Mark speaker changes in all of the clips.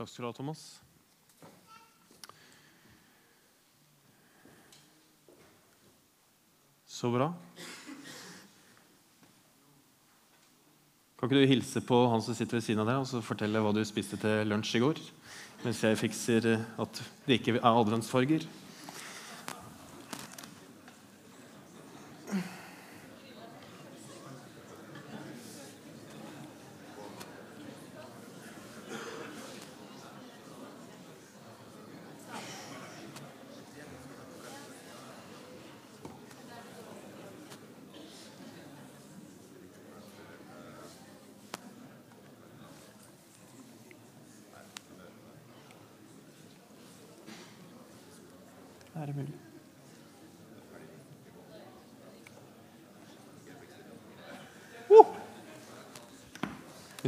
Speaker 1: Takk skal du ha, Thomas. Så bra. Kan ikke du hilse på han som sitter ved siden av deg, og så fortelle hva du spiste til lunsj i går? Mens jeg fikser at det ikke er adventsfarger.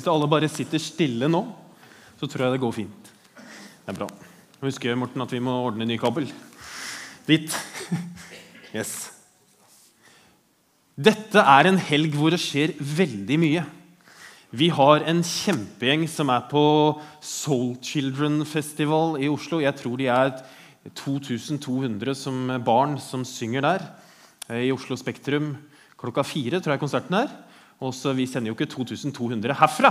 Speaker 1: Hvis alle bare sitter stille nå, så tror jeg det går fint. Det er bra. Husk Morten, at vi må ordne ny kabel. Dit. Yes. Dette er en helg hvor det skjer veldig mye. Vi har en kjempegjeng som er på Soul Children Festival i Oslo. Jeg tror de er 2200 som barn som synger der. I Oslo Spektrum klokka fire tror jeg konserten er. Også, vi sender jo ikke 2200 herfra,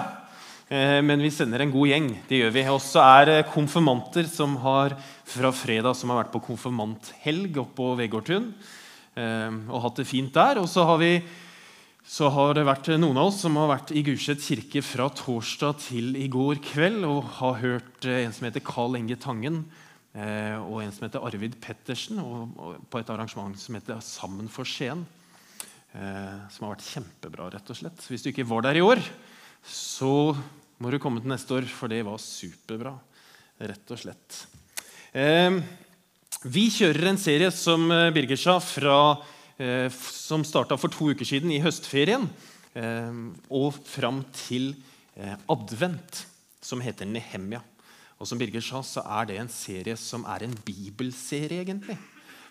Speaker 1: eh, men vi sender en god gjeng. det gjør vi. Og så er konfirmanter som har fra fredag som har vært på konfirmanthelg oppe på Vegårdtun eh, Og hatt det fint der. Og så har vi så har det vært noen av oss som har vært i Gulset kirke fra torsdag til i går kveld og har hørt eh, en som heter Carl Enge Tangen, og en som heter Arvid Pettersen, og på et arrangement som heter Sammen for Skien. Eh, som har vært kjempebra, rett og slett. Hvis du ikke var der i år, så må du komme til neste år, for det var superbra. Rett og slett. Vi kjører en serie som eh, Birger sa, fra, eh, som starta for to uker siden i høstferien, og fram til advent, som heter Nehemja. Og som Birger sa, så er det en serie som er en bibelserie, egentlig.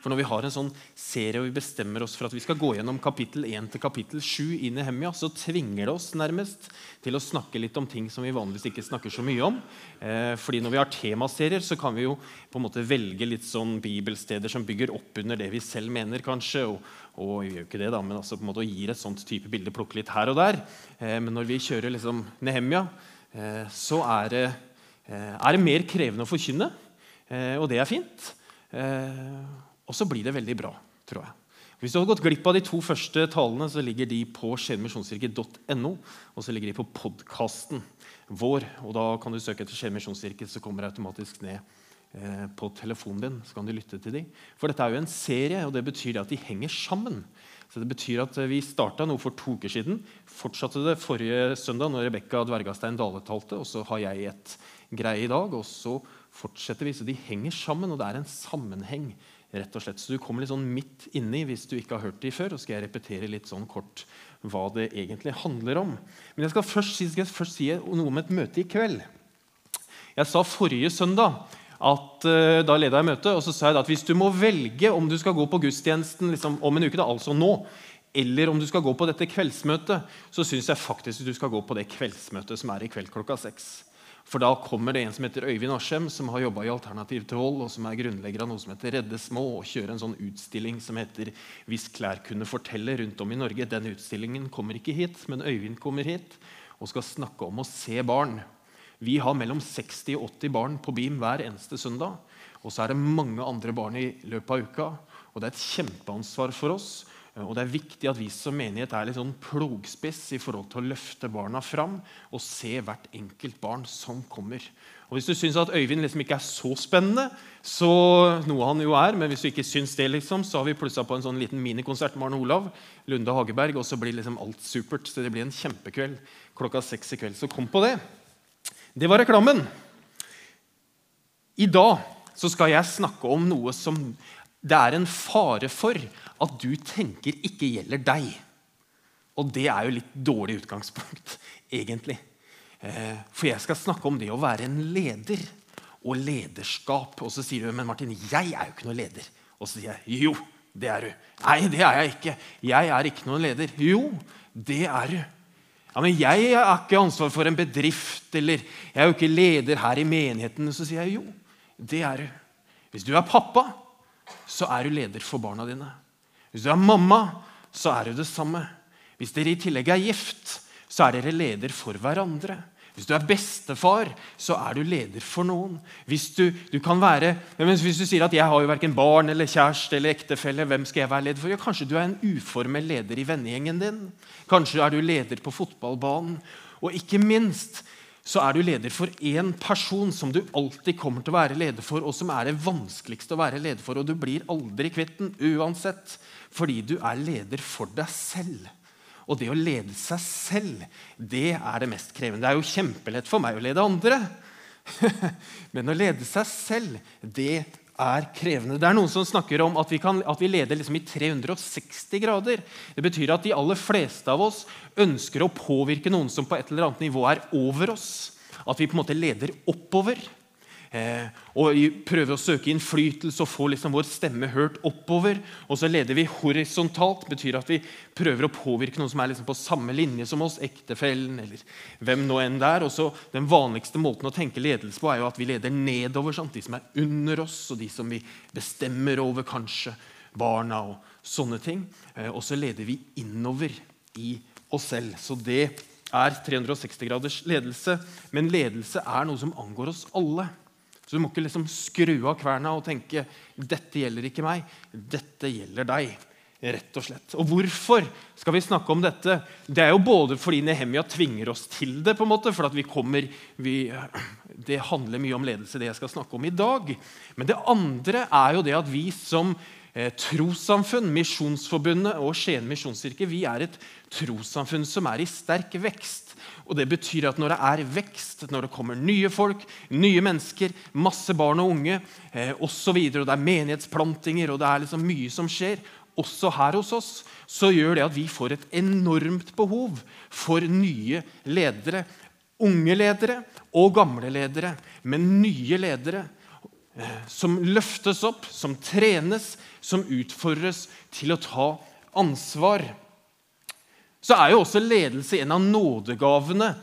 Speaker 1: For når vi har en sånn serie og vi bestemmer oss for at vi skal gå gjennom kapittel 1 til kapittel 7 i Nehemia, så tvinger det oss nærmest til å snakke litt om ting som vi vanligvis ikke snakker så mye om. Eh, fordi når vi har temaserier, så kan vi jo på en måte velge litt sånn bibelsteder som bygger opp under det vi selv mener, kanskje. Og, og vi gjør ikke det, da, men altså på en måte gir et sånt type bilde, plukker litt her og der. Eh, men når vi kjører liksom Nehemja, eh, så er det, eh, er det mer krevende å forkynne, eh, og det er fint. Og så blir det veldig bra, tror jeg. Hvis du har gått glipp av de to første talene, så ligger de på skjermisjonskirke.no, og så ligger de på podkasten vår. og Da kan du søke etter Skjermisjonskirke, så kommer det automatisk ned eh, på telefonen din. Så kan du lytte til de. For dette er jo en serie, og det betyr at de henger sammen. Så det betyr at eh, Vi starta noe for to uker siden. Fortsatte det forrige søndag når Rebekka Dvergastein Dale talte. Og så har jeg et greie i dag, og så fortsetter vi. Så de henger sammen, og det er en sammenheng. Rett og slett. Så du kommer litt sånn midt inni hvis du ikke har hørt de før. Og skal jeg repetere litt sånn kort hva det egentlig handler om. Men jeg skal først, si- skal først si noe om et møte i kveld. Jeg sa forrige søndag at eh, da leda jeg møtet, og så sa jeg at hvis du må velge om du skal gå på gudstjenesten liksom, om en uke, da, altså nå, eller om du skal gå på dette kveldsmøtet, så syns jeg faktisk du skal gå på det kveldsmøtet som er i kveld klokka seks. For da kommer det en som heter Øyvind Aschem, som har jobba i Alternativ til vold, og som er grunnlegger av noe som heter Redde små, og kjører en sånn utstilling som heter 'Hvis klær kunne fortelle' rundt om i Norge. Den utstillingen kommer ikke hit, men Øyvind kommer hit og skal snakke om å se barn. Vi har mellom 60 og 80 barn på BIM hver eneste søndag. Og så er det mange andre barn i løpet av uka. Og det er et kjempeansvar for oss. Og det er viktig at vi som menighet er litt sånn plogspiss i forhold til å løfte barna fram og se hvert enkelt barn som kommer. Og Hvis du syns at Øyvind liksom ikke er så spennende, så noe han jo er, men hvis du ikke syns det, liksom, så har vi plussa på en sånn liten minikonsert med Arne Olav, Lunde Hageberg, og så blir liksom alt supert. Så det blir en kjempekveld klokka seks i kveld. Så kom på det. Det var reklamen. I dag så skal jeg snakke om noe som det er en fare for at du tenker ikke gjelder deg. Og det er jo litt dårlig utgangspunkt, egentlig. Eh, For jeg skal snakke om det å være en leder og lederskap. Og så sier du men Martin, jeg er jo ikke noen leder. Og så sier jeg jo, det er du. Nei, det er jeg ikke. Jeg er ikke noen leder. Jo, det er du. Ja, men jeg har ikke ansvar for en bedrift, eller jeg er jo ikke leder her i menigheten. Så sier jeg jo, det er du. Hvis du er pappa, så er du leder for barna dine. Hvis du er mamma, så er du det samme. Hvis dere i tillegg er gift, så er dere leder for hverandre. Hvis du er bestefar, så er du leder for noen. Hvis du, du kan være, hvis du sier at 'jeg har jo verken barn eller kjæreste eller ektefelle', hvem skal jeg være leder for? Ja, kanskje du er en uformell leder i vennegjengen din. Kanskje er du leder på fotballbanen. Og ikke minst så er du leder for én person som du alltid kommer til å være leder for, og som er det vanskeligste å være leder for. Og du blir aldri kvitt den uansett, fordi du er leder for deg selv. Og det å lede seg selv, det er det mest krevende. Det er jo kjempelett for meg å lede andre. Men å lede seg selv, det er krevende. Det er noen som snakker om at vi, kan, at vi leder liksom i 360 grader. Det betyr at de aller fleste av oss ønsker å påvirke noen som på et eller annet nivå er over oss. At vi på en måte leder oppover. Eh, og prøver å søke innflytelse og få liksom vår stemme hørt oppover. Og så leder vi horisontalt. betyr at vi prøver å påvirke noen som er liksom på samme linje som oss. Ektefellen eller hvem nå enn det er. Og så Den vanligste måten å tenke ledelse på er jo at vi leder nedover. Sant? De som er under oss, og de som vi bestemmer over, kanskje. Barna og sånne ting. Eh, og så leder vi innover i oss selv. Så det er 360 graders ledelse. Men ledelse er noe som angår oss alle. Så du må ikke liksom skru av kverna og tenke dette gjelder ikke meg, dette gjelder deg. Rett og slett. Og hvorfor skal vi snakke om dette? Det er jo både fordi Nehemia tvinger oss til det, på en måte, for at vi kommer, vi, det handler mye om ledelse, det jeg skal snakke om i dag. Men det andre er jo det at vi som trossamfunn, Misjonsforbundet og Skien misjonskirke, vi er et trossamfunn som er i sterk vekst. Og Det betyr at når det er vekst, når det kommer nye folk, nye mennesker, masse barn og unge eh, osv., og, og det er menighetsplantinger og det er liksom mye som skjer, også her hos oss, så gjør det at vi får et enormt behov for nye ledere. Unge ledere og gamle ledere, men nye ledere eh, som løftes opp, som trenes, som utfordres til å ta ansvar så er jo også ledelse en av nådegavene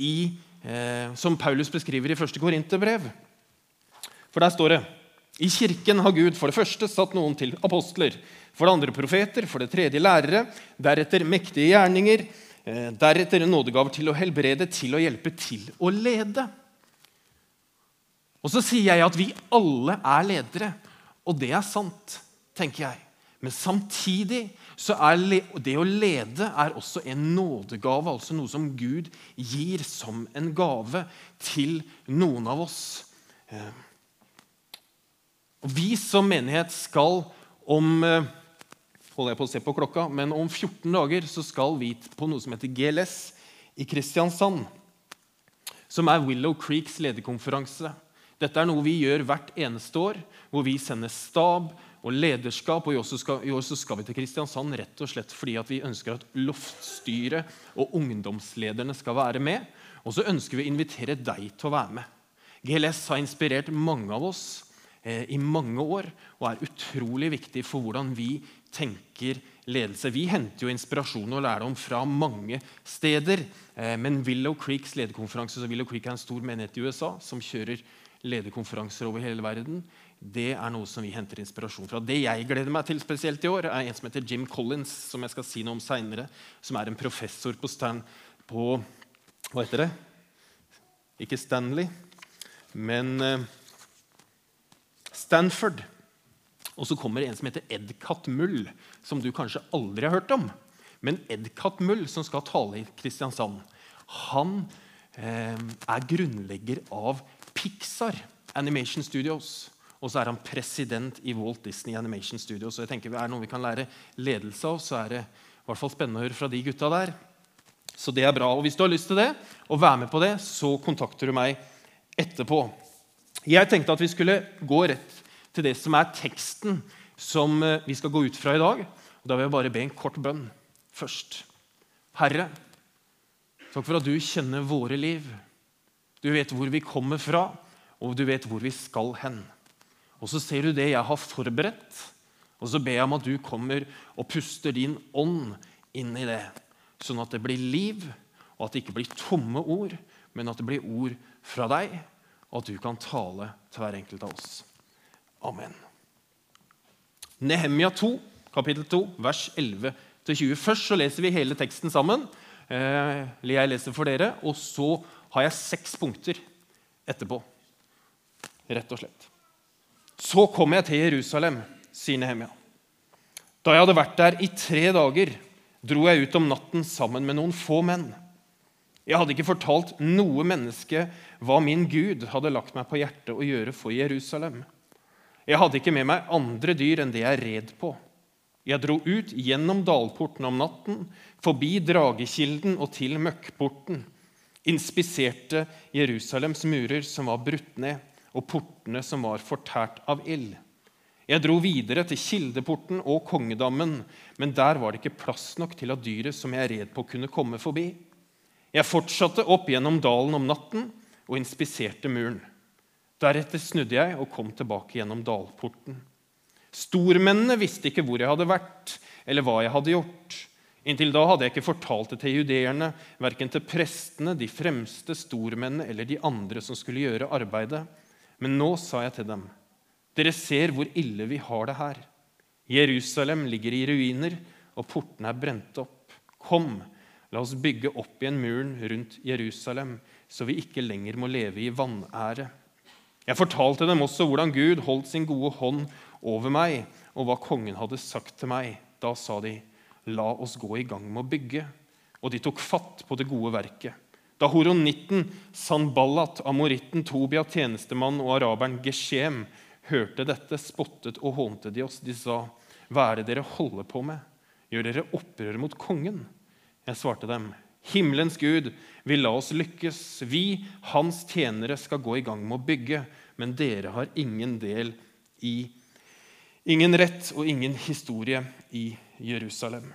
Speaker 1: i, eh, som Paulus beskriver i 1. Korinterbrev. For der står det i kirken har Gud for det første satt noen til apostler, for det andre profeter, for det tredje lærere, deretter mektige gjerninger, eh, deretter nådegaver til å helbrede, til å hjelpe, til å lede. Og så sier jeg at vi alle er ledere, og det er sant, tenker jeg. Men samtidig så er det å lede er også en nådegave, altså noe som Gud gir som en gave til noen av oss. Eh, og Vi som menighet skal om eh, holder jeg på å se på klokka, men om 14 dager så skal vi på noe som heter GLS i Kristiansand. Som er Willow Creeks lederkonferanse. Dette er noe vi gjør hvert eneste år, hvor vi sender stab og lederskap. og I år skal, i år skal vi til Kristiansand rett og slett fordi vi ønsker at loftstyret og ungdomslederne skal være med. Og så ønsker vi å invitere deg til å være med. GLS har inspirert mange av oss eh, i mange år og er utrolig viktig for hvordan vi tenker ledelse. Vi henter jo inspirasjon og lærdom fra mange steder. Eh, men Willow Creeks lederkonferanse så Willow Creek er en stor menighet i USA som kjører lederkonferanser over hele verden det er noe som vi henter inspirasjon fra. Det jeg gleder meg til spesielt i år, er en som heter Jim Collins, som jeg skal si noe om senere, som er en professor på, Stan, på Hva heter det? Ikke Stanley, men uh, Stanford. Og så kommer det en som heter Edcat Mull, som du kanskje aldri har hørt om. Men Edcat Mull, som skal tale i Kristiansand, han eh, er grunnlegger av Pixar Animation Studios. Og så er han president i Walt Disney Animation Studios. Så jeg tenker er det noe vi kan lære ledelse av, så er det i hvert fall spennende å høre fra de gutta der. Så det er bra. Og hvis du har lyst til det, og være med på det, så kontakter du meg etterpå. Jeg tenkte at vi skulle gå rett til det som er teksten som eh, vi skal gå ut fra i dag. Og Da vil jeg bare be en kort bønn først. Herre, takk for at du kjenner våre liv. Du vet hvor vi kommer fra, og du vet hvor vi skal hen. Og så ser du det jeg har forberedt, og så ber jeg om at du kommer og puster din ånd inn i det, sånn at det blir liv, og at det ikke blir tomme ord, men at det blir ord fra deg, og at du kan tale til hver enkelt av oss. Amen. Nehemia 2, kapittel 2, vers 11-20. Først så leser vi hele teksten sammen. Eh, jeg leser for dere, og så har jeg seks punkter etterpå. Rett og slett. Så kom jeg til Jerusalem, sier Nehemia. Da jeg hadde vært der i tre dager, dro jeg ut om natten sammen med noen få menn. Jeg hadde ikke fortalt noe menneske hva min Gud hadde lagt meg på hjertet å gjøre for Jerusalem. Jeg hadde ikke med meg andre dyr enn det jeg red på. Jeg dro ut gjennom dalporten om natten, forbi Dragekilden og til Møkkporten. Inspiserte Jerusalems murer som var brutt ned, og portene som var fortært av ild. Jeg dro videre til Kildeporten og Kongedammen, men der var det ikke plass nok til at dyret som jeg red på, kunne komme forbi. Jeg fortsatte opp gjennom dalen om natten og inspiserte muren. Deretter snudde jeg og kom tilbake gjennom dalporten. Stormennene visste ikke hvor jeg hadde vært, eller hva jeg hadde gjort. Inntil da hadde jeg ikke fortalt det til judeerne, verken til prestene, de fremste stormennene eller de andre som skulle gjøre arbeidet. Men nå sa jeg til dem:" Dere ser hvor ille vi har det her. Jerusalem ligger i ruiner, og portene er brent opp. Kom, la oss bygge opp igjen muren rundt Jerusalem, så vi ikke lenger må leve i vanære. Jeg fortalte dem også hvordan Gud holdt sin gode hånd over meg, og hva kongen hadde sagt til meg. Da sa de, la oss gå i gang med å bygge. Og de tok fatt på det gode verket. Da horonitten Sanballat, amoritten Tobia, tjenestemann og araberen Geshem hørte dette, spottet og hånte de oss. De sa, 'Hva er det dere holder på med? Gjør dere opprør mot kongen?' Jeg svarte dem, 'Himmelens Gud vil la oss lykkes. Vi, hans tjenere, skal gå i gang med å bygge.' Men dere har ingen del i Ingen rett og ingen historie i Jerusalem.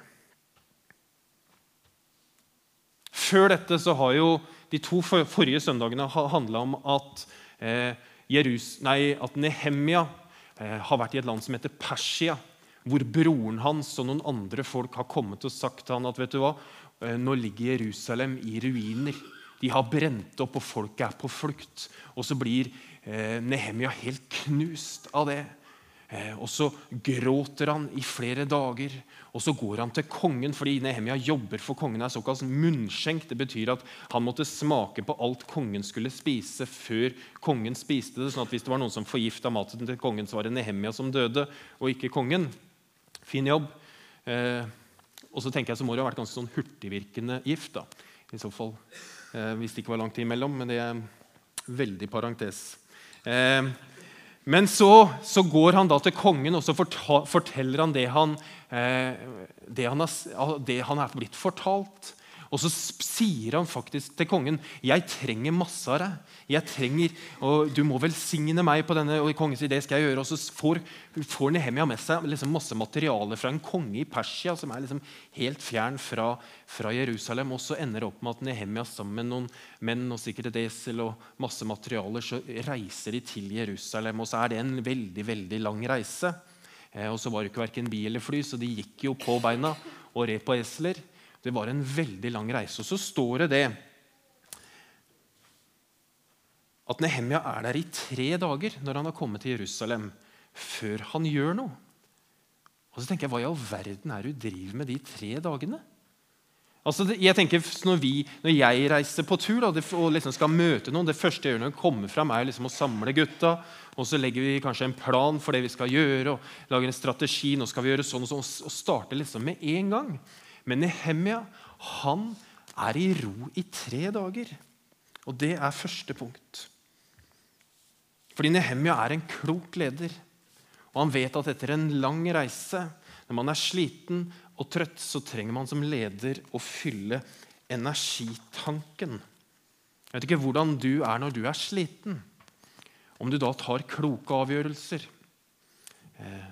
Speaker 1: Før dette så har jo de to forrige søndagene handla om at eh, at Nehemia eh, har vært i et land som heter Persia, hvor broren hans og noen andre folk har kommet og sagt til han at vet du hva, eh, nå ligger Jerusalem i ruiner. De har brent opp, og folket er på flukt. Og så blir eh, Nehemia helt knust av det. Eh, og så gråter han i flere dager, og så går han til kongen. fordi Nehemia jobber for kongen er såkalt munnskjenk. Det betyr at han måtte smake på alt kongen skulle spise, før kongen spiste det. sånn at Hvis det var noen som forgifta maten til kongen, så var det Nehemia som døde, og ikke kongen. Fin jobb. Eh, og så tenker jeg så må det ha vært ganske sånn hurtigvirkende gift. da, i så fall. Eh, hvis det ikke var lang tid imellom. Men det er veldig parentes. Eh, men så, så, går han da til kongen og så forteller han det han, eh, det, han har, det han, er blitt fortalt. Og så sier han faktisk til kongen jeg trenger masse av deg. Jeg trenger, og Du må velsigne meg på denne. og kongen sier skal jeg gjøre, og Så får, får Nehemia med seg liksom masse materiale fra en konge i Persia som er liksom helt fjern fra, fra, Jerusalem. Og så ender det opp med at Nehemia sammen med noen menn og sikkert et esel og masse materialer, så reiser de til Jerusalem. Og så er det en veldig, veldig lang reise. Eh, og så var det ikke verken bil eller fly, så de gikk jo på beina og red på esler. Det var en veldig lang reise. Og så står det det at Nehemia er der i tre dager når han har kommet til Jerusalem, før han gjør noe. Og så tenker jeg, Hva i all verden er det du driver med de tre dagene? Altså, jeg tenker, når, vi, når jeg reiser på tur da, og liksom skal møte noen Det første jeg gjør når jeg kommer fram, er liksom å samle gutta. Og så legger vi kanskje en plan for det vi skal gjøre, og lager en strategi. nå skal vi gjøre sånn Og sånn, og starte liksom med en gang. Men Nehemia han er i ro i tre dager. Og det er første punkt. Fordi Nehemia er en klok leder. Og han vet at etter en lang reise, når man er sliten og trøtt, så trenger man som leder å fylle energitanken. Jeg vet ikke hvordan du er når du er sliten. Om du da tar kloke avgjørelser. Eh,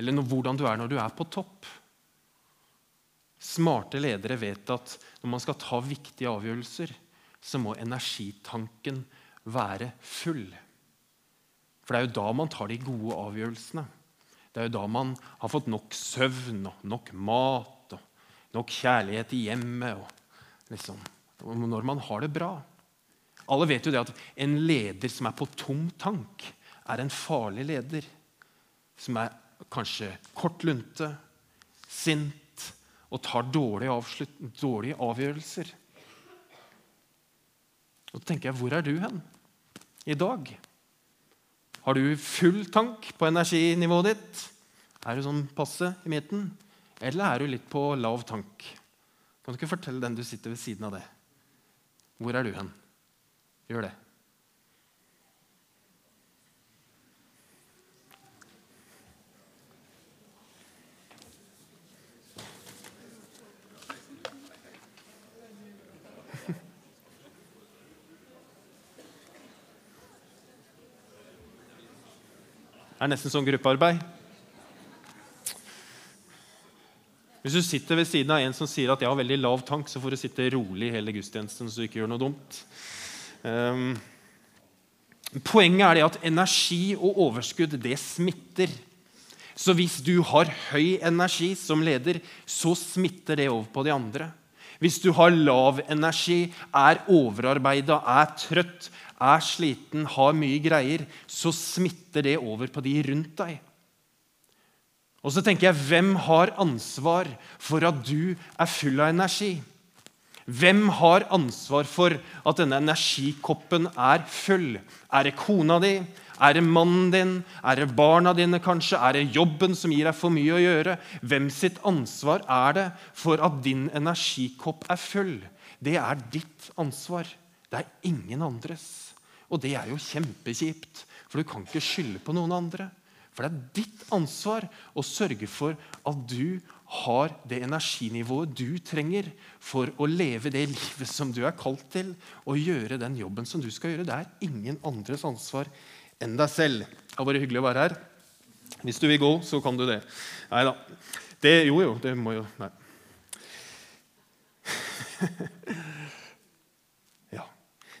Speaker 1: eller hvordan du er når du er på topp. Smarte ledere vet at når man skal ta viktige avgjørelser, så må energitanken være full. For det er jo da man tar de gode avgjørelsene. Det er jo da man har fått nok søvn og nok mat og nok kjærlighet i hjemmet og liksom, når man har det bra. Alle vet jo det at en leder som er på tom tank, er en farlig leder. Som er kanskje kortlunte, sint og tar dårlige, dårlige avgjørelser. Og så tenker jeg, hvor er du hen i dag? Har du full tank på energinivået ditt? Er du sånn passe i midten? Eller er du litt på lav tank? Kan du ikke fortelle den du sitter ved siden av det? Hvor er du hen? Gjør det. Det er nesten sånn gruppearbeid. Hvis du sitter ved siden av en som sier at jeg har veldig lav tank, så får du sitte rolig hele gudstjenesten så du ikke gjør noe dumt. Um, poenget er det at energi og overskudd det smitter. Så hvis du har høy energi som leder, så smitter det over på de andre. Hvis du har lav energi, er overarbeida, er trøtt, er sliten, har mye greier, så smitter det over på de rundt deg. Og så tenker jeg, hvem har ansvar for at du er full av energi? Hvem har ansvar for at denne energikoppen er full? Er det kona di? Er det mannen din? Er det barna dine, kanskje? Er det jobben som gir deg for mye å gjøre? Hvem sitt ansvar er det for at din energikopp er full? Det er ditt ansvar. Det er ingen andres. Og det er jo kjempekjipt, for du kan ikke skylde på noen andre. For det er ditt ansvar å sørge for at du har det energinivået du trenger for å leve det livet som du er kalt til, og gjøre den jobben som du skal gjøre. Det er ingen andres ansvar enn deg selv. Det har vært hyggelig å være her. Hvis du vil gå, så kan du det. Nei da. Det, jo, jo, det må jo Nei.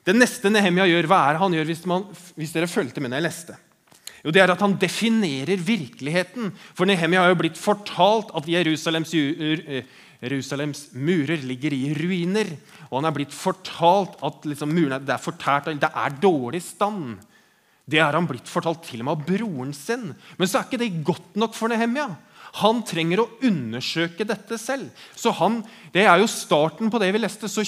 Speaker 1: Det neste Nehemia gjør, hva er han gjør hvis, man, hvis dere fulgte med når jeg leste? Jo, det er at han definerer virkeligheten. For Nehemia har jo blitt fortalt at Jerusalems, eh, Jerusalems murer ligger i ruiner. Og han er blitt fortalt at liksom, murene det er fortært, det er dårlig stand. Det er han blitt fortalt til og med av broren sin. Men så er ikke det godt nok for Nehemia. Han trenger å undersøke dette selv. Så han, Det er jo starten på det vi leste. så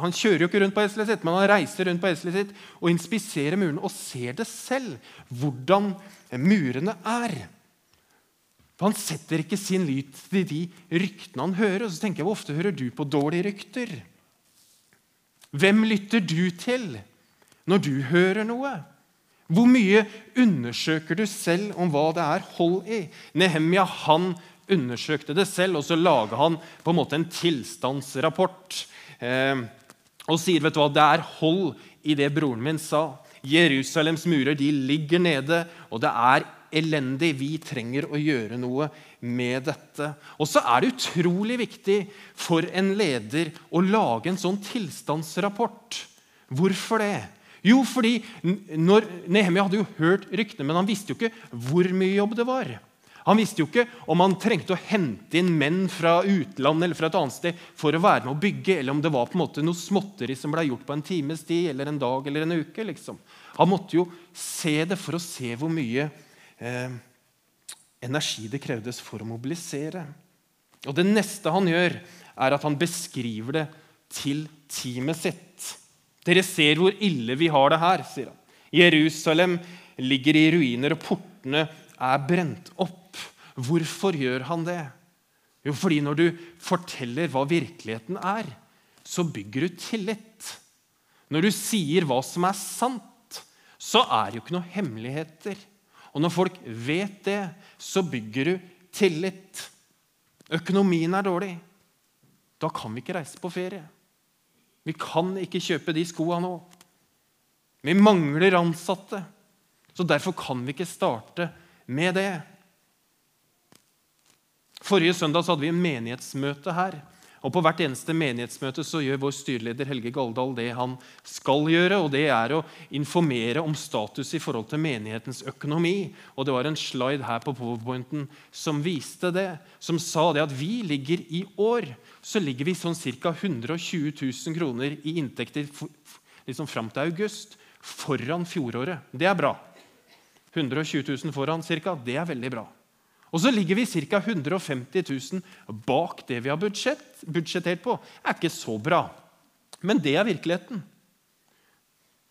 Speaker 1: Han kjører jo ikke rundt på eselet sitt, men han reiser rundt på eselet sitt og inspiserer murene og ser det selv, hvordan murene er. For Han setter ikke sin lyt til de ryktene han hører. Og så tenker jeg, Hvor ofte hører du på dårlige rykter? Hvem lytter du til når du hører noe? Hvor mye undersøker du selv om hva det er hold i? Nehemia han undersøkte det selv, og så lager han på en måte en tilstandsrapport. Eh, og sier vet du hva, det er hold i det broren min sa. Jerusalems murer de ligger nede, og det er elendig. Vi trenger å gjøre noe med dette. Og så er det utrolig viktig for en leder å lage en sånn tilstandsrapport. Hvorfor det? Jo, fordi når, hadde jo hørt ryktene, men han visste jo ikke hvor mye jobb det var. Han visste jo ikke om han trengte å hente inn menn fra utlandet eller fra et annet sted for å være med å bygge, eller om det var på en måte noe småtteri som ble gjort på en times tid eller en dag eller en uke. liksom. Han måtte jo se det for å se hvor mye eh, energi det krevdes for å mobilisere. Og Det neste han gjør, er at han beskriver det til teamet sitt. Dere ser hvor ille vi har det her, sier han. Jerusalem ligger i ruiner, og portene er brent opp. Hvorfor gjør han det? Jo, fordi når du forteller hva virkeligheten er, så bygger du tillit. Når du sier hva som er sant, så er det jo ikke noen hemmeligheter. Og når folk vet det, så bygger du tillit. Økonomien er dårlig. Da kan vi ikke reise på ferie. Vi kan ikke kjøpe de skoa nå. Vi mangler ansatte. Så derfor kan vi ikke starte med det. Forrige søndag hadde vi en menighetsmøte her. Og På hvert eneste menighetsmøte så gjør vår styreleder Helge Galdahl det han skal gjøre. og Det er å informere om status i forhold til menighetens økonomi. Og Det var en slide her på powerpointen som viste det. Som sa det at vi ligger i år så ligger vi sånn ca. 120 000 kroner i inntekter liksom fram til august foran fjoråret. Det er bra. 120 000 foran cirka, det er veldig bra. Og så ligger vi ca. 150 000 bak det vi har budsjett, budsjettert på. Det er ikke så bra. Men det er virkeligheten.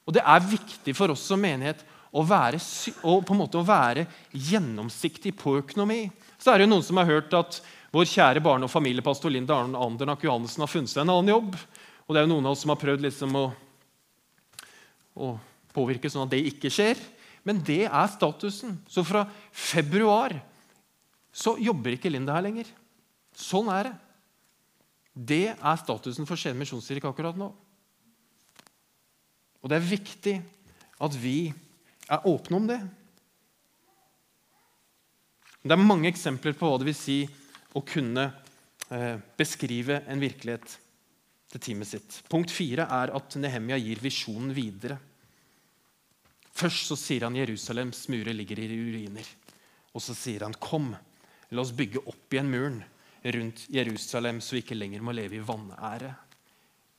Speaker 1: Og det er viktig for oss som menighet å være, å være gjennomsiktig på økonomi. Så er det noen som har hørt at vår kjære barne- og familiepastor Linda Andernak Johannessen har funnet seg en annen jobb. Og det er jo noen av oss som har prøvd liksom å, å påvirke sånn at det ikke skjer. Men det er statusen. Så fra februar så jobber ikke Linda her lenger. Sånn er det. Det er statusen for Skien misjonskirke akkurat nå. Og det er viktig at vi er åpne om det. Det er mange eksempler på hva det vil si å kunne eh, beskrive en virkelighet til teamet sitt. Punkt fire er at Nehemia gir visjonen videre. Først så sier han Jerusalems murer ligger i ruiner. Og så sier han, 'Kom, la oss bygge opp igjen muren rundt Jerusalem, så vi ikke lenger må leve i vanære.'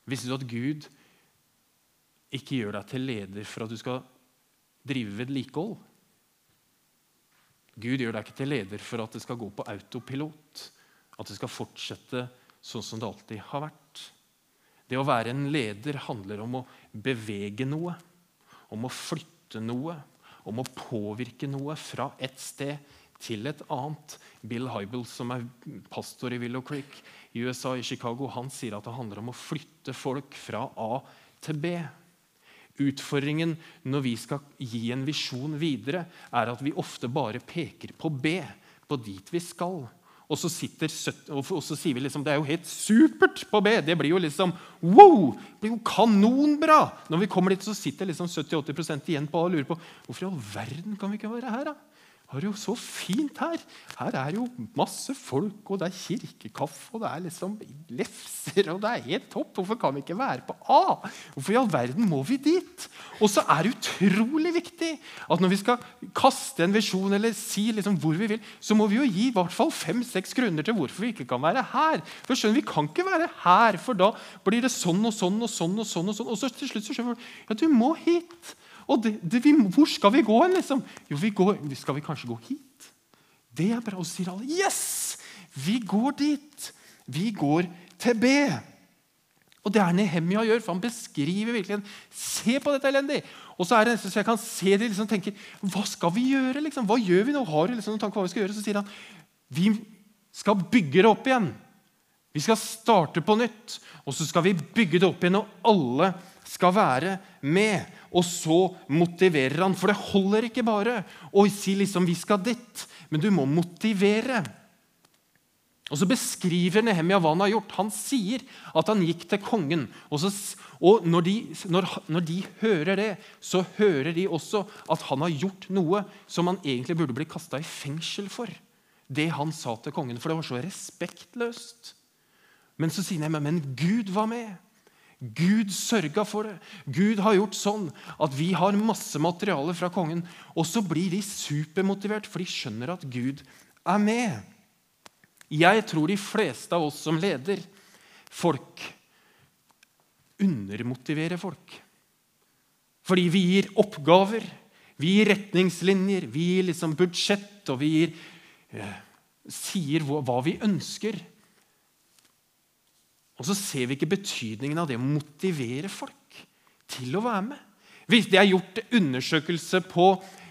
Speaker 1: Visste du at Gud ikke gjør deg til leder for at du skal drive vedlikehold? Gud gjør deg ikke til leder for at det skal gå på autopilot. At det skal fortsette sånn som det alltid har vært. Det å være en leder handler om å bevege noe, om å flytte noe, om å påvirke noe fra et sted til et annet. Bill Hybel, som er pastor i Willow Creek i USA, i Chicago, han sier at det handler om å flytte folk fra A til B. Utfordringen når vi skal gi en visjon videre, er at vi ofte bare peker på B, på dit vi skal. Og så, sitter, og så sier vi liksom det er jo helt supert på B. Det blir jo liksom wow! Det blir jo kanonbra! Når vi kommer dit, så sitter liksom 70-80 igjen på A og lurer på hvorfor i all verden kan vi ikke være her. da? Det jo så fint her. Her er jo masse folk, og det er kirkekaffe, og det er liksom lefser, og det er helt topp. Hvorfor kan vi ikke være på A? Hvorfor i all verden må vi dit? Og så er det utrolig viktig at når vi skal kaste en visjon eller si liksom hvor vi vil, så må vi jo gi i hvert fall fem-seks grunner til hvorfor vi ikke kan være her. For skjønner Vi kan ikke være her, for da blir det sånn og sånn og sånn. Og sånn og sånn. Og så til slutt så skjønner vi ja, du må hit. Og det, det, vi, hvor skal vi gå hen? Liksom? Jo, vi går, skal vi kanskje gå hit? Det er bra. Og så sier alle yes! Vi går dit. Vi går til B. Og det er Nehemia gjør, for han beskriver virkelig Se på dette elendig! Og så er det nesten så jeg kan se det liksom, tenker, Hva skal vi gjøre? Liksom? Hva gjør vi nå? Har liksom noen tanke hva vi skal gjøre? Så sier han vi skal bygge det opp igjen. Vi skal starte på nytt, og så skal vi bygge det opp igjen, og alle skal være med. Og så motiverer han. For det holder ikke bare å si liksom 'vi skal dit', men du må motivere. Og Så beskriver Nehemia hva han har gjort. Han sier at han gikk til kongen. Og, så, og når, de, når, når, de, hører det, så hører de også at han har gjort noe som han egentlig burde bli kasta i fengsel for. Det han sa til kongen, for det var så respektløst. Men så sier Nehemia men Gud var med. Gud sørga for det. Gud har gjort sånn at vi har masse materiale fra kongen. Og så blir de supermotivert, for de skjønner at Gud er med. Jeg tror de fleste av oss som leder folk, undermotiverer folk. Fordi vi gir oppgaver, vi gir retningslinjer, vi gir liksom budsjett, og vi gir, eh, sier hva, vi ønsker. Og så ser vi ikke betydningen av det å motivere folk til å være med. Det er gjort undersøkelse på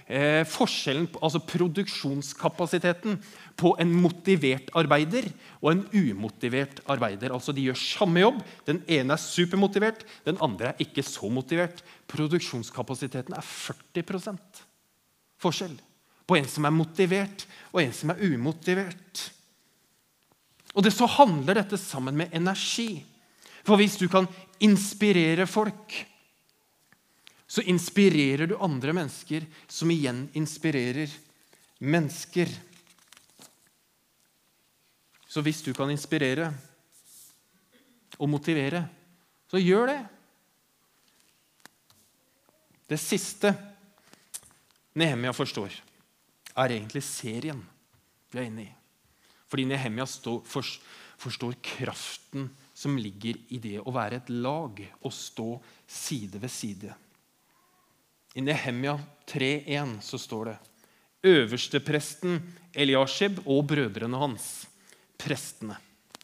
Speaker 1: eh, forskjellen, altså produksjonskapasiteten på en motivert arbeider og en umotivert arbeider. Altså De gjør samme jobb. Den ene er supermotivert, den andre er ikke så motivert. Produksjonskapasiteten er 40% forskjell på en som er motivert, og en som er umotivert. Og det så handler dette sammen med energi. For hvis du kan inspirere folk, så inspirerer du andre mennesker, som igjen inspirerer mennesker. Så hvis du kan inspirere, og motivere, så gjør det. Det siste Nehemia forstår, er egentlig serien vi er inne i. Fordi Nehemia forstår kraften som ligger i det å være et lag og stå side ved side. I Nehemia 3,1 så står det Øverstepresten Eliashib og brødrene hans, prestene,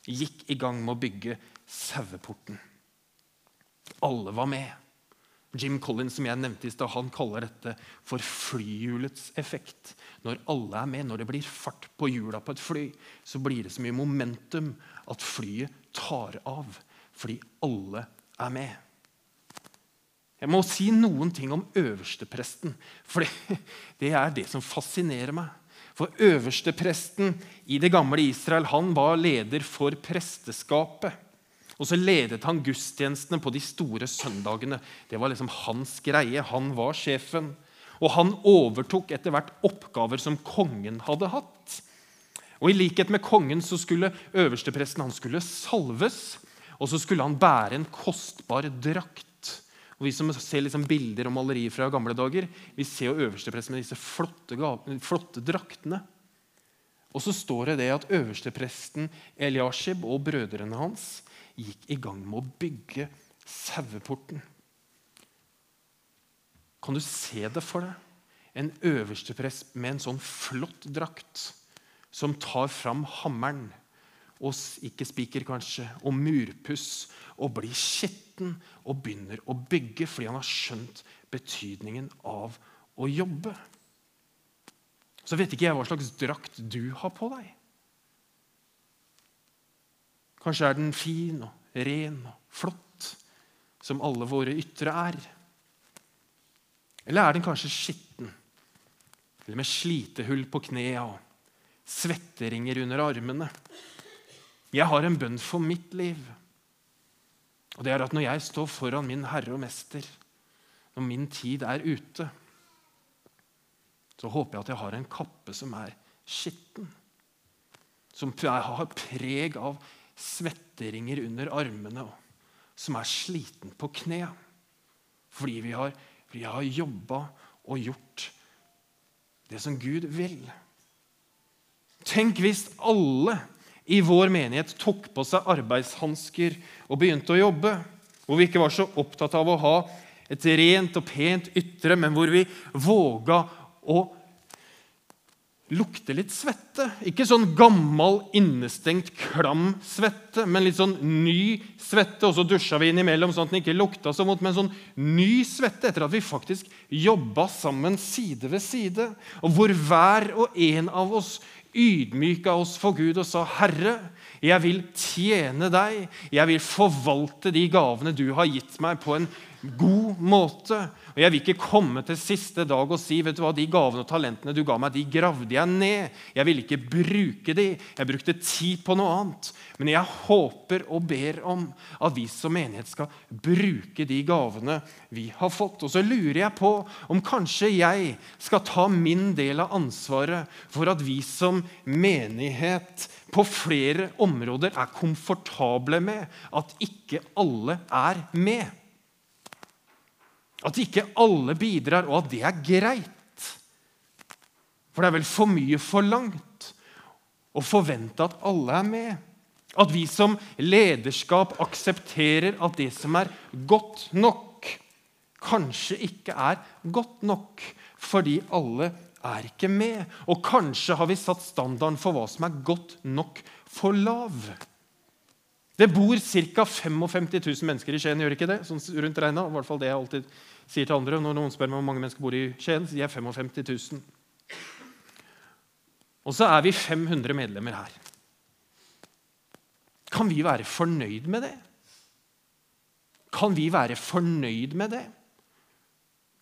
Speaker 1: gikk i gang med å bygge saueporten. Alle var med. Jim Collins som jeg nevnte i sted, han kaller dette for flyhjulets effekt. Når alle er med, når det blir fart på hjula på et fly, så blir det så mye momentum at flyet tar av fordi alle er med. Jeg må si noen ting om øverstepresten, for det, er det som fascinerer meg. For øverstepresten i det gamle Israel han var leder for presteskapet. Og så ledet han gudstjenestene på de store søndagene. Det var liksom hans greie. Han var sjefen. Og han overtok etter hvert oppgaver som kongen hadde hatt. Og I likhet med kongen så skulle øverstepresten han skulle salves, og så skulle han bære en kostbar drakt. Og Vi som ser liksom bilder og malerier fra gamle dager, vi ser jo øverstepresten med disse flotte, flotte draktene. Og så står det det at øverstepresten Eliashib og brødrene hans gikk i gang med å bygge saueporten. Kan du se det for deg? En øversteprest med en sånn flott drakt som tar fram hammeren og ikke spiker kanskje, og murpuss og blir skitten og begynner å bygge fordi han har skjønt betydningen av å jobbe. Så vet ikke jeg hva slags drakt du har på deg. Kanskje er den fin og ren og flott, som alle våre ytre er. Eller er den kanskje skitten, eller med slitehull på knea og svetteringer under armene? Jeg har en bønn for mitt liv. Og det er at når jeg står foran min Herre og Mester, når min tid er ute, så håper jeg at jeg har en kappe som er skitten. Som har preg av svetteringer under armene, som er sliten på kne. Fordi vi har, vi har jobba og gjort det som Gud vil. Tenk hvis alle i vår menighet tok på seg arbeidshansker og begynte å jobbe. Hvor vi ikke var så opptatt av å ha et rent og pent ytre, men hvor vi våga å lukte litt svette. Ikke sånn gammel, innestengt, klam svette, men litt sånn ny svette. Og så dusja vi innimellom sånn at den ikke lukta så vondt, men sånn ny svette etter at vi faktisk jobba sammen side ved side. Og hvor hver og en av oss ydmyka oss for Gud og sa, 'Herre, jeg vil tjene deg. Jeg vil forvalte de gavene du har gitt meg, på en god måte.' Og Jeg vil ikke komme til siste dag og si vet du hva, de gavene og talentene du ga meg, de gravde jeg ned. Jeg ville ikke bruke de. Jeg brukte tid på noe annet. Men jeg håper og ber om at vi som menighet skal bruke de gavene vi har fått. Og så lurer jeg på om kanskje jeg skal ta min del av ansvaret for at vi som menighet på flere områder er komfortable med at ikke alle er med. At ikke alle bidrar, og at det er greit. For det er vel for mye forlangt å forvente at alle er med. At vi som lederskap aksepterer at det som er godt nok, kanskje ikke er godt nok fordi alle er ikke med. Og kanskje har vi satt standarden for hva som er godt nok, for lav. Det bor ca. 55 000 mennesker i Skien, gjør ikke det? Sånn rundt regna, i hvert fall det jeg alltid sier til andre når noen spør meg hvor mange mennesker bor i Skien. sier jeg 55 000. Og så er vi 500 medlemmer her. Kan vi være fornøyd med det? Kan vi være fornøyd med det?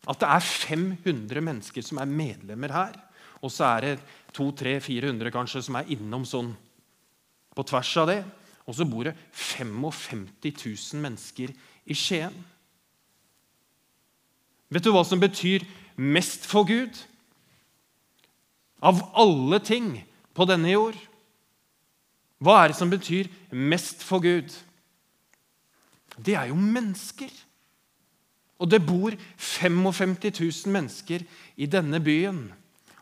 Speaker 1: At det er 500 mennesker som er medlemmer her, og så er det 200-400 kanskje som er innom sånn på tvers av det. Og så bor det 55 000 mennesker i Skien. Vet du hva som betyr mest for Gud? Av alle ting på denne jord. Hva er det som betyr mest for Gud? det er jo mennesker. Og det bor 55 000 mennesker i denne byen.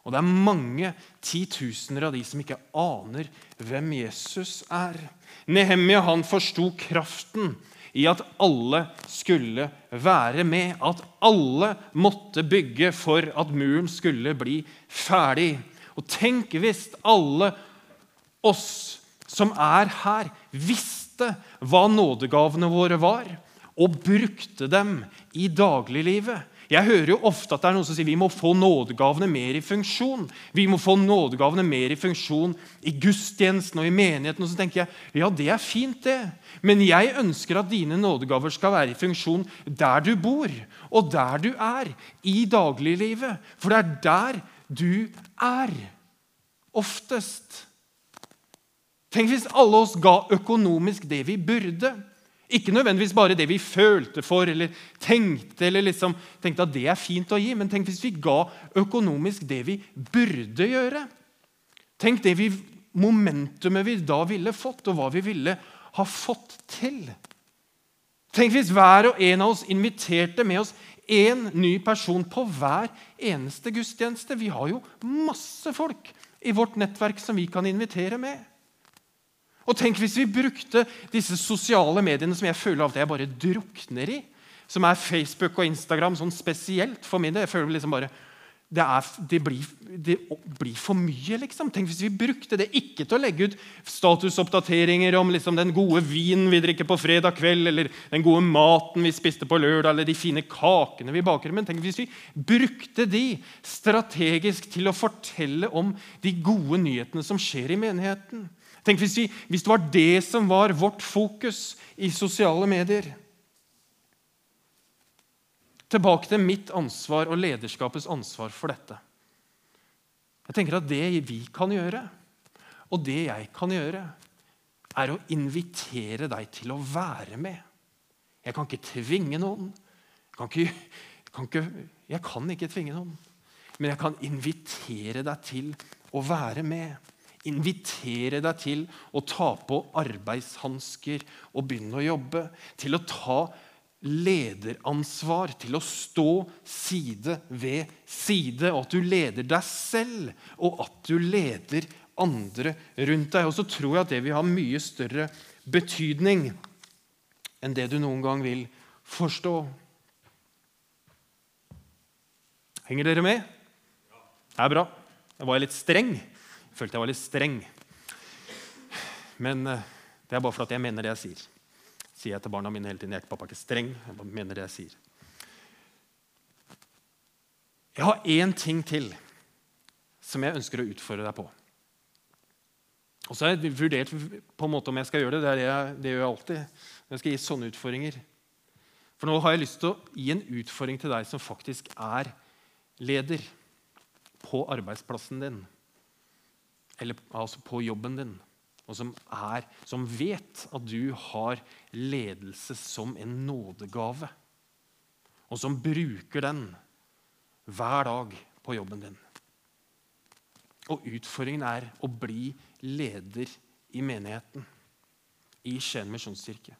Speaker 1: Og det er mange titusener av de som ikke aner hvem Jesus er. Nehemia han forsto kraften i at alle skulle være med. At alle måtte bygge for at muren skulle bli ferdig. Og tenk hvis alle oss som er her, visste hva nådegavene våre var, og brukte dem i dagliglivet. Jeg hører jo ofte at det er noen som sier vi må få nådegavene mer i funksjon. Vi må få nådegavene mer i funksjon i gudstjenesten og i menigheten. Og så tenker jeg ja, det er fint, det. Men jeg ønsker at dine nådegaver skal være i funksjon der du bor, og der du er, i dagliglivet. For det er der du er. Oftest. Tenk hvis alle oss ga økonomisk det vi burde. Ikke nødvendigvis bare det vi følte for eller tenkte, eller liksom, tenkte at det er fint å gi, men tenk hvis vi ga økonomisk det vi burde gjøre. Tenk det vi, momentumet vi da ville fått, og hva vi ville ha fått til. Tenk hvis hver og en av oss inviterte med oss én ny person på hver eneste gudstjeneste. Vi har jo masse folk i vårt nettverk som vi kan invitere med. Og tenk hvis vi brukte disse sosiale mediene som jeg føler at jeg bare drukner i, som er Facebook og Instagram, sånn spesielt for min del. Jeg føler liksom bare, det, er, det, blir, det, blir, for mye, liksom. Tenk hvis vi brukte det ikke til å legge ut statusoppdateringer om liksom, den gode vinen vi drikker på fredag kveld, eller den gode maten vi spiste på lørdag, eller de fine kakene vi baker. Men tenk hvis vi brukte de strategisk til å fortelle om de gode nyhetene som skjer i menigheten. Tenk hvis, vi, hvis det var det som var vårt fokus i sosiale medier. Tilbake til mitt ansvar og lederskapets ansvar for dette. Jeg tenker at Det vi kan gjøre, og det jeg kan gjøre, er å invitere deg til å være med. Jeg kan ikke tvinge noen. Jeg kan ikke, kan ikke, jeg kan ikke tvinge noen. Men jeg kan invitere deg til å være med invitere deg til å ta på arbeidshansker og begynne å jobbe. Til å ta lederansvar, til å stå side ved side. Og at du leder deg selv, og at du leder andre rundt deg. Og så tror jeg at det vil ha mye større betydning enn det du noen gang vil forstå. Henger dere med? Det er bra. Jeg var litt streng følte jeg var litt streng. Men eh, det er bare for at jeg mener det jeg sier. Sier jeg til barna mine hele tiden. Jeg er pappa ikke streng. Jeg bare mener det jeg sier. Jeg har én ting til som jeg ønsker å utfordre deg på. Og så har jeg vurdert på en måte om jeg skal gjøre det. Det, jeg, det gjør jeg alltid. Jeg skal gi sånne utfordringer. For nå har jeg lyst til å gi en utfordring til deg som faktisk er leder på arbeidsplassen din eller altså på jobben din, og som, er, som vet at du har ledelse som en nådegave, og som bruker den hver dag på jobben din. Og utfordringen er å bli leder i menigheten, i Skien misjonskirke.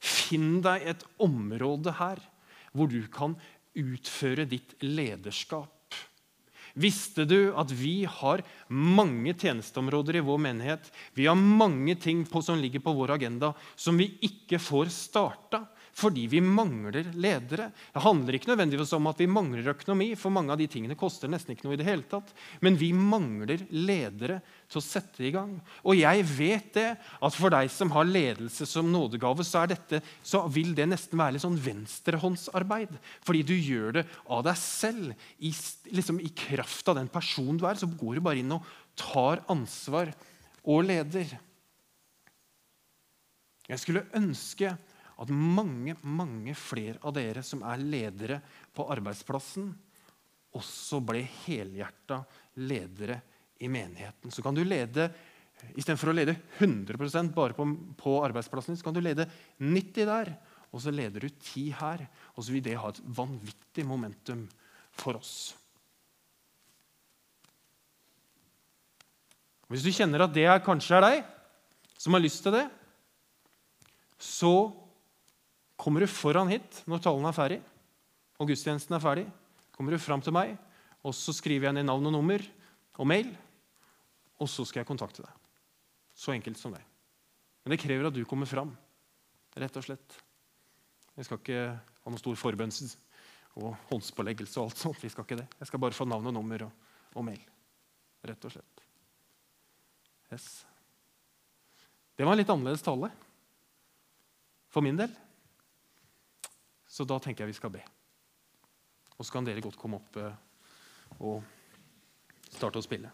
Speaker 1: Finn deg et område her hvor du kan utføre ditt lederskap Visste du at vi har mange tjenesteområder i vår menighet? Vi har mange ting på, som ligger på vår agenda som vi ikke får starta fordi vi mangler ledere. Det handler ikke nødvendigvis om at vi mangler økonomi, for mange av de tingene koster nesten ikke noe i det hele tatt. Men vi mangler ledere til å sette i gang. Og jeg vet det, at for deg som har ledelse som nådegave, så, dette, så vil det nesten være litt sånn venstrehåndsarbeid. Fordi du gjør det av deg selv. I, liksom, I kraft av den personen du er, så går du bare inn og tar ansvar og leder. Jeg skulle ønske at mange, mange flere av dere som er ledere på arbeidsplassen, også ble helhjerta ledere i menigheten. Så kan du lede Istedenfor å lede 100% bare på, på, arbeidsplassen så kan du lede 90 der. Og så leder du 10 her. Og så vil det ha et vanvittig momentum for oss. Hvis du kjenner at det kanskje er deg som har lyst til det, så kommer du foran hit når talen er ferdig, og gudstjenesten er ferdig, kommer du fram til meg, og så skriver jeg ned navn og nummer og mail, og så skal jeg kontakte deg. Så enkelt som det. Men det krever at du kommer fram, rett og slett. Jeg skal ikke ha noen stor forbønns og håndspåleggelse og alt sånt. Vi skal ikke det. Jeg skal bare få navn og nummer og, og mail. Rett og slett. Yes. Det var en litt annerledes tale for min del. Så da tenker jeg vi skal be. Og så kan dere godt komme opp eh, og starte å spille.